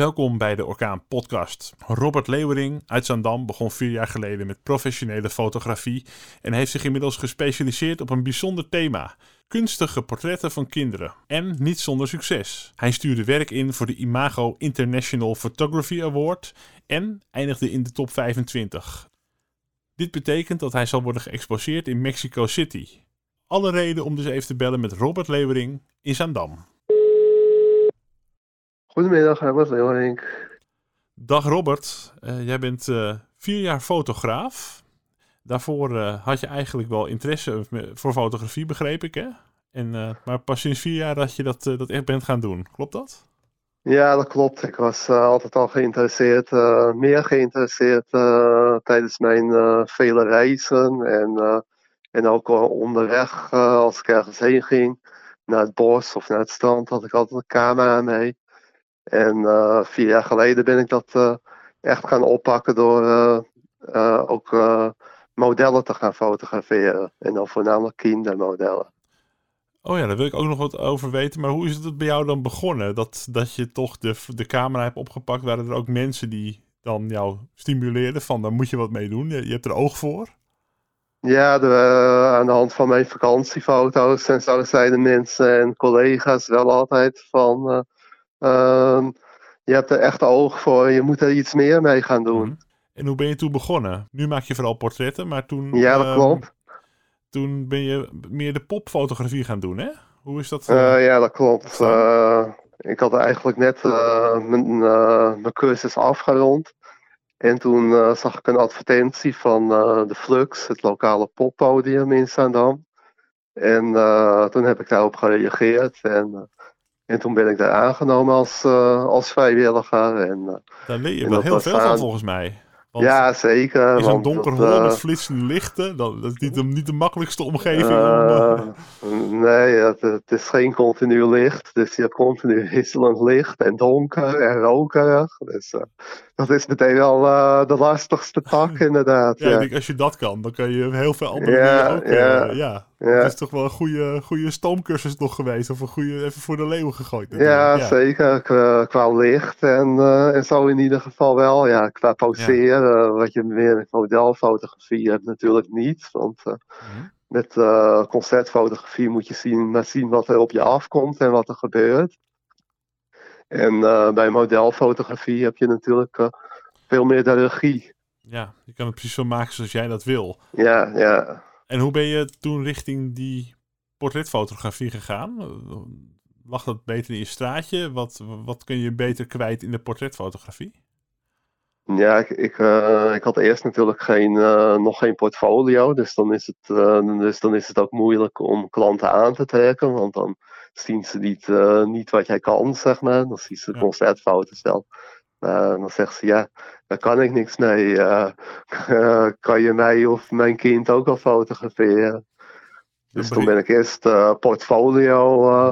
Welkom bij de Orkaan Podcast. Robert Leeuwering uit Zandam begon vier jaar geleden met professionele fotografie en heeft zich inmiddels gespecialiseerd op een bijzonder thema: kunstige portretten van kinderen. En niet zonder succes. Hij stuurde werk in voor de Imago International Photography Award en eindigde in de top 25. Dit betekent dat hij zal worden geëxposeerd in Mexico City. Alle reden om dus even te bellen met Robert Leeuwering in Zandam. Goedemiddag, Herbert Leeuwenink. Dag Robert, uh, jij bent uh, vier jaar fotograaf. Daarvoor uh, had je eigenlijk wel interesse voor fotografie, begreep ik hè? En, maar pas sinds vier jaar dat je dat, dat echt bent gaan doen, klopt dat? Ja, dat klopt. Ik was altijd al geïnteresseerd, meer geïnteresseerd tijdens mijn vele reizen. En, en ook onderweg, als ik ergens heen ging, naar het bos of naar het strand, had ik altijd een camera mee. En uh, vier jaar geleden ben ik dat uh, echt gaan oppakken door uh, ook modellen te gaan fotograferen. En dan voornamelijk kindermodellen. Oh ja, daar wil ik ook nog wat over weten. Maar hoe is het bij jou dan begonnen? Dat, dat je toch de, de camera hebt opgepakt. Waren er ook mensen die dan jou stimuleerden van daar moet je wat mee doen? Je, je hebt er oog voor? Ja, de, aan de hand van mijn vakantiefoto's en zo zeiden mensen en collega's wel altijd van je hebt er echt oog voor. Je moet er iets meer mee gaan doen. Mhm. En hoe ben je toen begonnen? Nu maak je vooral portretten, maar toen... Ja, dat ehm, klopt. Toen ben je meer de popfotografie gaan doen, hè? Hoe is dat? Uh, ja, dat klopt. Uh, ik had eigenlijk net mijn, mijn cursus afgerond. En toen zag ik een advertentie van de Flux, het lokale poppodium in Zaandam. En toen heb ik daarop gereageerd. En en toen ben ik daar aangenomen als, uh, als vrijwilliger. En, uh, daar leer je wel heel veel van volgens mij. Want ja, zeker. In zo'n donker hol uh, met flitsende lichten, dat, dat is niet de, niet de makkelijkste omgeving. om, nee, het, het, is geen continu licht. Dus je hebt continu wisselend licht en donker en rokerig. Dus dat is meteen wel de lastigste tak inderdaad. ja, ja. Ik denk, als je dat kan, dan kan je heel veel andere ja, dingen ook. Ja. ja. Ja. Het is toch wel een goede, goede stoomcursus nog geweest. Of een goede, even voor de leeuwen gegooid. Ja, ja, zeker. Qua, qua licht en, uh, en zo in ieder geval wel. Ja, qua poseren, ja. wat je meer met modelfotografie hebt natuurlijk niet. Want uh, mm. met concertfotografie moet je zien, maar zien wat er op je afkomt en wat er gebeurt. En bij modelfotografie heb je natuurlijk veel meer de regie. Ja, je kan het precies zo maken zoals jij dat wil. Ja, ja. En hoe ben je toen richting die portretfotografie gegaan? Lag dat beter in je straatje? Wat, wat kun je beter kwijt in de portretfotografie? Ja, ik, ik, uh, ik had eerst natuurlijk geen, uh, nog geen portfolio. Dus dan, is het, uh, dus dan is het ook moeilijk om klanten aan te trekken. Want dan zien ze niet, niet wat jij kan, zeg maar. Dan zien ze de concertfoto's wel. dan zeggen ze ja, daar kan ik niks mee. Uh, kan je mij of mijn kind ook al fotograferen? Dus toen ben ik eerst uh, portfolio uh,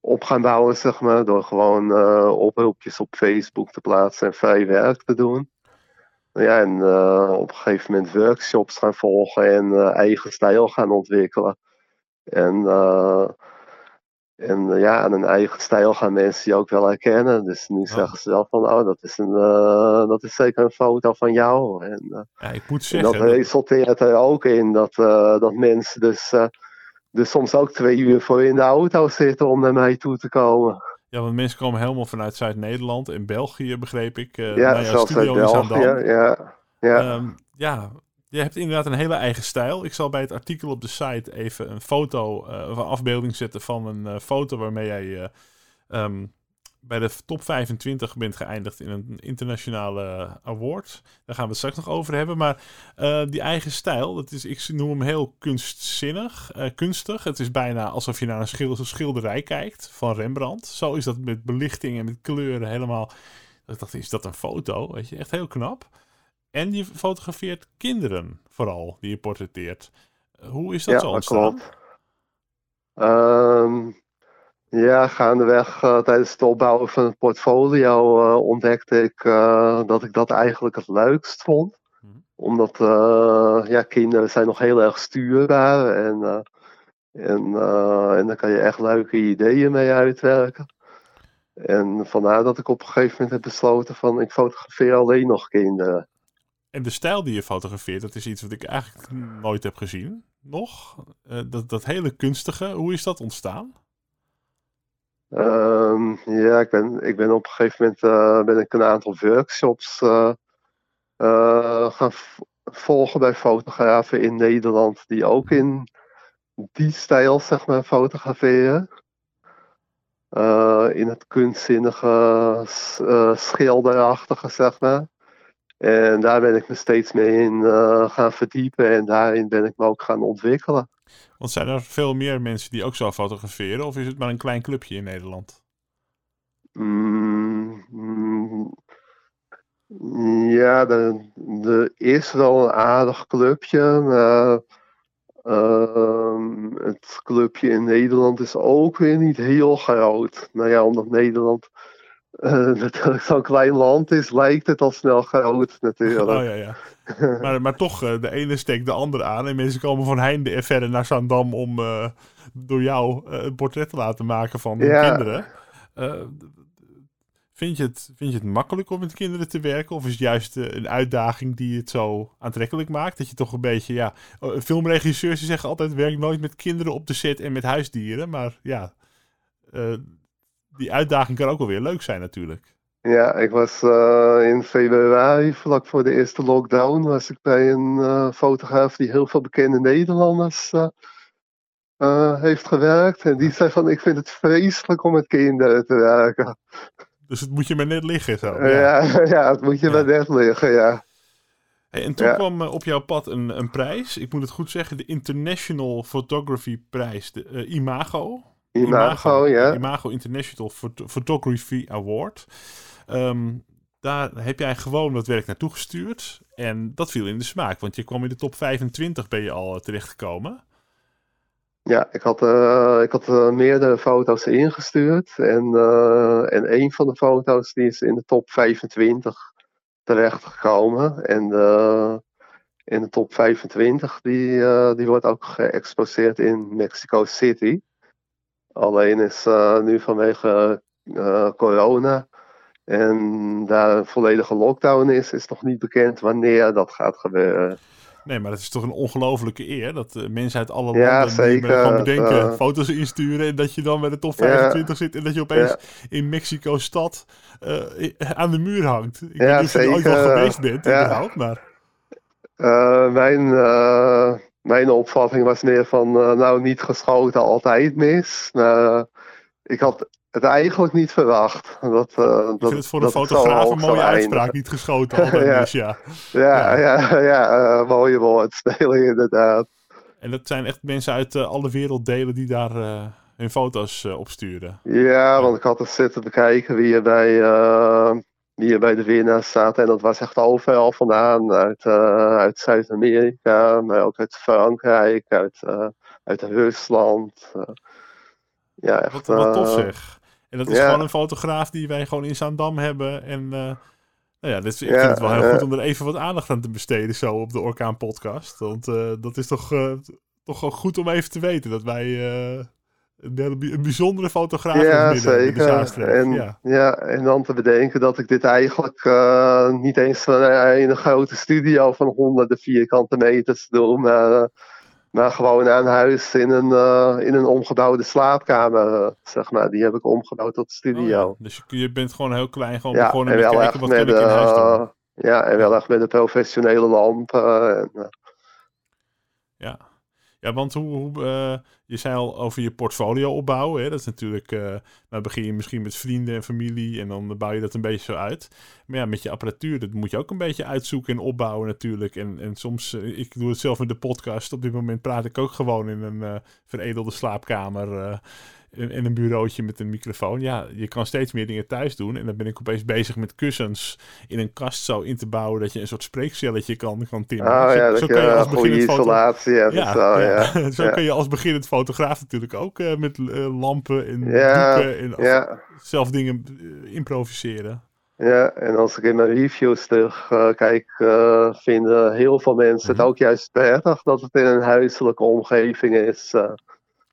op gaan bouwen, zeg maar. Door gewoon oproepjes op Facebook te plaatsen en vrij werk te doen. Ja, en op een gegeven moment workshops gaan volgen en eigen stijl gaan ontwikkelen. En en uh, ja, aan een eigen stijl gaan mensen je ook wel herkennen. Dus nu zeggen ze wel van, oh, dat is, een, uh, dat is zeker een foto van jou. En, uh, ja, ik moet zeggen, dat resulteert er ook in dat, dat mensen dus, dus soms ook twee uur voor in de auto zitten om naar mij toe te komen. Ja, want mensen komen helemaal vanuit Zuid-Nederland en België, begreep ik. ja, zelfs uit België, ja. Ja. Um, ja, je hebt inderdaad een hele eigen stijl. Ik zal bij het artikel op de site even een foto uh, of een afbeelding zetten van een uh, foto waarmee jij uh, um, bij de top 25 bent geëindigd in een internationale award. Daar gaan we het straks nog over hebben. Maar die eigen stijl, dat is, ik noem hem heel kunstzinnig, kunstig. Het is bijna alsof je naar een schil schilderij kijkt van Rembrandt. Zo is dat met belichting en met kleuren helemaal. Ik dacht, is dat een foto? Weet je, echt heel knap. En je fotografeert kinderen vooral, die je portretteert. Hoe is dat ja, zo ontstaan? Dat klopt. Um, ja, gaandeweg uh, tijdens het opbouwen van het portfolio uh, ontdekte ik uh, dat ik dat eigenlijk het leukst vond. Hmm. Omdat ja, kinderen zijn nog heel erg stuurbaar en, en, en daar kan je echt leuke ideeën mee uitwerken. En vandaar dat ik op een gegeven moment heb besloten van ik fotografeer alleen nog kinderen. En de stijl die je fotografeert, dat is iets wat ik eigenlijk nooit heb gezien. Nog? Uh, dat, dat hele kunstige, hoe is dat ontstaan? Um, ja, ik ben, ik ben op een gegeven moment uh, ben ik een aantal workshops uh, gaan volgen bij fotografen in Nederland die ook in die stijl zeg maar fotograferen. in het kunstzinnige, schilderachtige zeg maar. En daar ben ik me steeds mee in uh, gaan verdiepen en daarin ben ik me ook gaan ontwikkelen. Want zijn er veel meer mensen die ook zo fotograferen of is het maar een klein clubje in Nederland? Mm, mm, ja, er, is wel een aardig clubje, maar uh, het clubje in Nederland is ook weer niet heel groot. Nou ja, omdat Nederland natuurlijk zo'n klein land is, lijkt het al snel groot natuurlijk. Oh ja, ja. maar, maar toch, uh, de ene steekt de andere aan. En mensen komen van heinde en verder naar Zandam om uh, door jou een portret te laten maken van hun ja. kinderen. vind, je het, vind je het makkelijk om met kinderen te werken? Of is het juist een uitdaging die het zo aantrekkelijk maakt? Dat je toch een beetje, ja... Filmregisseurs zeggen altijd, werk nooit met kinderen op de set en met huisdieren. Maar ja die uitdaging kan ook wel weer leuk zijn natuurlijk. Ja, ik was uh, in februari, vlak voor de eerste lockdown, was ik bij een uh, fotograaf die heel veel bekende Nederlanders uh, heeft gewerkt. En die zei van, ik vind het vreselijk om met kinderen te werken. Dus het moet je maar net liggen zo. Ja, ja, ja het moet je ja. maar net liggen, ja. Hey, en toen ja. kwam op jouw pad een, een prijs, ik moet het goed zeggen, de International Photography Prijs, de Imago. Imago, ja. Imago International Photography Award. Um, daar heb jij gewoon wat werk naartoe gestuurd. En dat viel in de smaak, want je kwam in de top 25 ben je al eh, terechtgekomen. Ja, ik had, uh, ik had uh, meerdere foto's ingestuurd. En, uh, en een van de foto's die is in de top 25 terechtgekomen. En in de top 25 die, die wordt ook geëxposeerd in Mexico City. Alleen is uh, nu vanwege uh, corona en daar een volledige lockdown is, is nog niet bekend wanneer dat gaat gebeuren. Nee, maar het is toch een ongelofelijke eer dat uh, mensen uit alle ja, landen zeker, gewoon bedenken, foto's insturen en dat je dan bij de top 25 zit en dat je opeens in Mexico-stad aan de muur hangt. Ik weet niet of je ooit wel geweest bent, überhaupt, maar... mijn mijn opvatting was meer van, uh, nou niet geschoten, altijd mis. Uh, ik had het eigenlijk niet verwacht. Dat, uh, ik vind het voor een fotograaf een mooie uitspraak, niet geschoten, altijd ja. mis, ja. Ja, ja, ja, ja mooie inderdaad. En dat zijn echt mensen uit alle werelddelen die daar hun foto's opsturen. Ja, want ik had het zitten bekijken wie er bij die hier bij de winnaars zaten. En dat was echt overal vandaan. Uit, uh, uit Zuid-Amerika, maar ook uit Frankrijk, uit, uh, uit Rusland. Uh, ja, echt, wat, wat tof zeg. En dat is gewoon een fotograaf die wij gewoon in Zaandam hebben. En nou ja, dit ik vind het wel heel goed om er even wat aandacht aan te besteden zo op de Orkaan podcast. Want dat is toch, toch goed om even te weten dat wij een bijzondere fotograaf ja, zeker. En, ja. ja. en dan te bedenken dat ik dit eigenlijk uh, niet eens in een grote studio van honderden vierkante meters doe, maar, maar gewoon aan huis in een, uh, in een omgebouwde slaapkamer, zeg maar. Die heb ik omgebouwd tot studio. Oh ja. Dus je, je, bent gewoon heel klein, gewoon begonnen met kijken wat met, kan ik in huis doen. Ja, en wel echt met een professionele lampen. En, ja. Ja, want hoe, hoe uh, je zei al over je portfolio opbouwen. Hè? Dat is natuurlijk, uh, dan begin je misschien met vrienden en familie en dan bouw je dat een beetje zo uit. Maar ja, met je apparatuur, dat moet je ook een beetje uitzoeken en opbouwen natuurlijk. En, en soms, uh, ik doe het zelf met de podcast. Op dit moment praat ik ook gewoon in een veredelde slaapkamer en een bureautje met een microfoon. Ja, je kan steeds meer dingen thuis doen. En dan ben ik opeens bezig met kussens in een kast zo in te bouwen dat je een soort spreekcelletje kan, kan timmeren. Oh, ja, zo, kan je als beginnend isolatie. Ja, zo, ja. zo kan je als beginnend fotograaf natuurlijk ook uh, met uh, lampen en doeken en zelf dingen uh, improviseren. Ja, en als ik in mijn reviews terug kijk, vinden heel veel mensen het mhm. ook juist prettig dat het in een huiselijke omgeving is.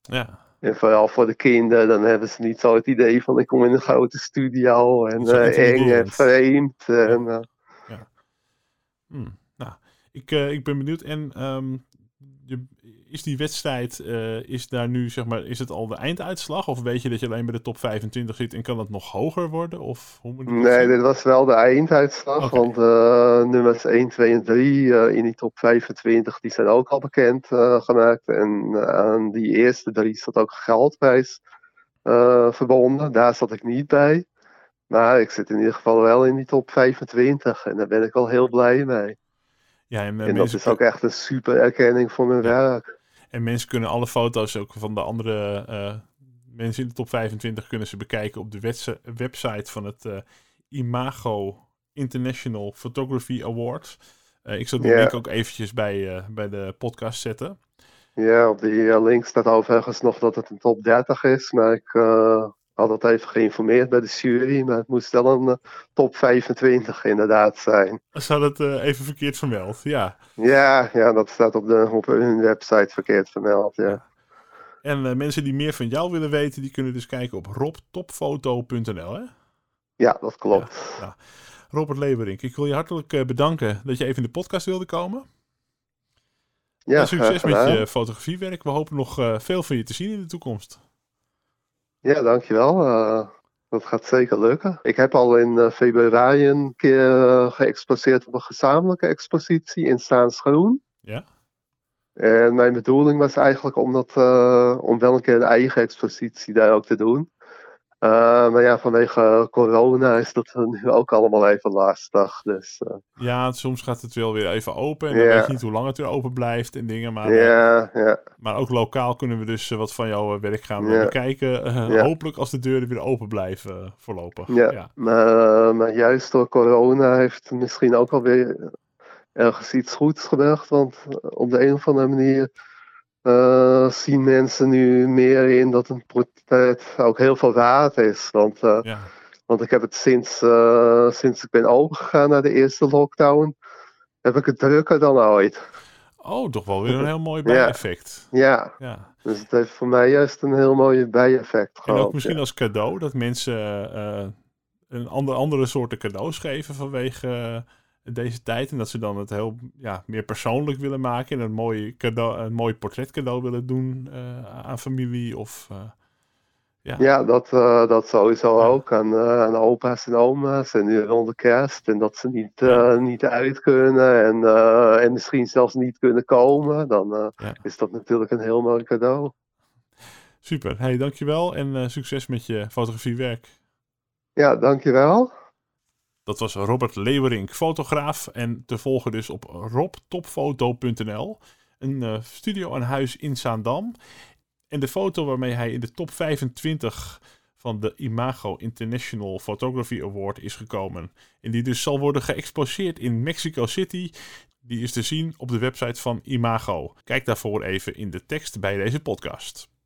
Ja. En vooral voor de kinderen, dan hebben ze niet zo het idee van ik kom in een grote studio en eng en vreemd. En, eh, Hmm, Nou, ik, eh, ik ben benieuwd. En ehm, je, is die wedstrijd, eh, is daar nu, zeg maar, is het al de einduitslag? Of weet je dat je alleen bij de top 25 zit en kan dat nog hoger worden? Of hoe moet dat nee, zien? dit was wel de einduitslag, want eh, nummers 1, 2 en 3 eh, in die top 25, die zijn ook al bekend gemaakt. En aan die eerste drie zat ook geldprijs verbonden, daar zat ik niet bij. Maar ik zit in ieder geval wel in die top 25 en daar ben ik wel heel blij mee. Ja, en, eh, En dat is ook echt een super erkenning voor mijn werk. en mensen kunnen alle foto's ook van de andere eh, mensen in de top 25 kunnen ze bekijken op de website van het eh, Imago International Photography Awards. Ik zal Ja. link ook eventjes bij, bij de podcast zetten. Ja, op die link staat overigens nog dat het een top 30 is, maar ik had dat even geïnformeerd bij de jury, maar het moest wel een eh, top 25 inderdaad zijn. Ze hadden het eh, even verkeerd vermeld, ja. Ja, ja dat staat op, de, op hun website verkeerd vermeld, ja. En eh, mensen die meer van jou willen weten, die kunnen dus kijken op robtopfoto.nl. Hè? Ja, dat klopt. Robert Leberink, ik wil je hartelijk bedanken dat je even in de podcast wilde komen. Ja, en succes met je fotografiewerk. We hopen nog veel van je te zien in de toekomst. Ja, dankjewel. eh dat gaat zeker lukken. Ik heb al in eh, februari een keer eh, geëxposeerd op een gezamenlijke expositie in Staansgroen. Ja? En mijn bedoeling was eigenlijk om, dat, om wel een keer een eigen expositie daar ook te doen. Eh, maar ja, vanwege corona is dat nu ook allemaal even lastig. Dus eh, Ja, soms gaat het wel weer even open. En dan weet je niet hoe lang het weer open blijft en dingen. Maar, eh, maar ook lokaal kunnen we dus wat van jouw werk gaan bekijken. Hopelijk als de deuren weer open blijven voorlopig. ja. ja. Maar, maar juist door corona heeft misschien ook alweer ergens iets goeds gebracht. Want op de een of andere manier eh, zien mensen nu meer in dat een portret ook heel veel waard is. Want eh, ja. Want ik heb het sinds, eh, sinds ik ben overgegaan naar de eerste lockdown, heb ik het drukker dan ooit. Oh, toch wel weer een heel mooi bijeffect. Ja, Ja. dus het heeft voor mij juist een heel mooi bijeffect En gehad. ook misschien als cadeau dat mensen een ander, andere soorten cadeaus geven vanwege deze tijd. En dat ze dan het heel ja, meer persoonlijk willen maken. En een mooi, cadeau, een mooi portretcadeau willen doen eh, aan familie. Of, eh, ja. Ja, dat, eh, dat sowieso Ja. ook. Aan, aan opa's en oma's en nu rond de kerst. En dat ze niet, Ja. niet uit kunnen en, en misschien zelfs niet kunnen komen. Dan is dat natuurlijk een heel mooi cadeau. Super. Hey, dankjewel en succes met je fotografiewerk. Ja, dankjewel. Dat was Robert Leeuwerink, fotograaf. En te volgen dus op robtopfoto.nl. Een eh, studio aan huis in Zaandam. En de foto waarmee hij in de top 25 van de Imago International Photography Award is gekomen. En die dus zal worden geëxposeerd in Mexico City. Die is te zien op de website van Imago. Kijk daarvoor even in de tekst bij deze podcast.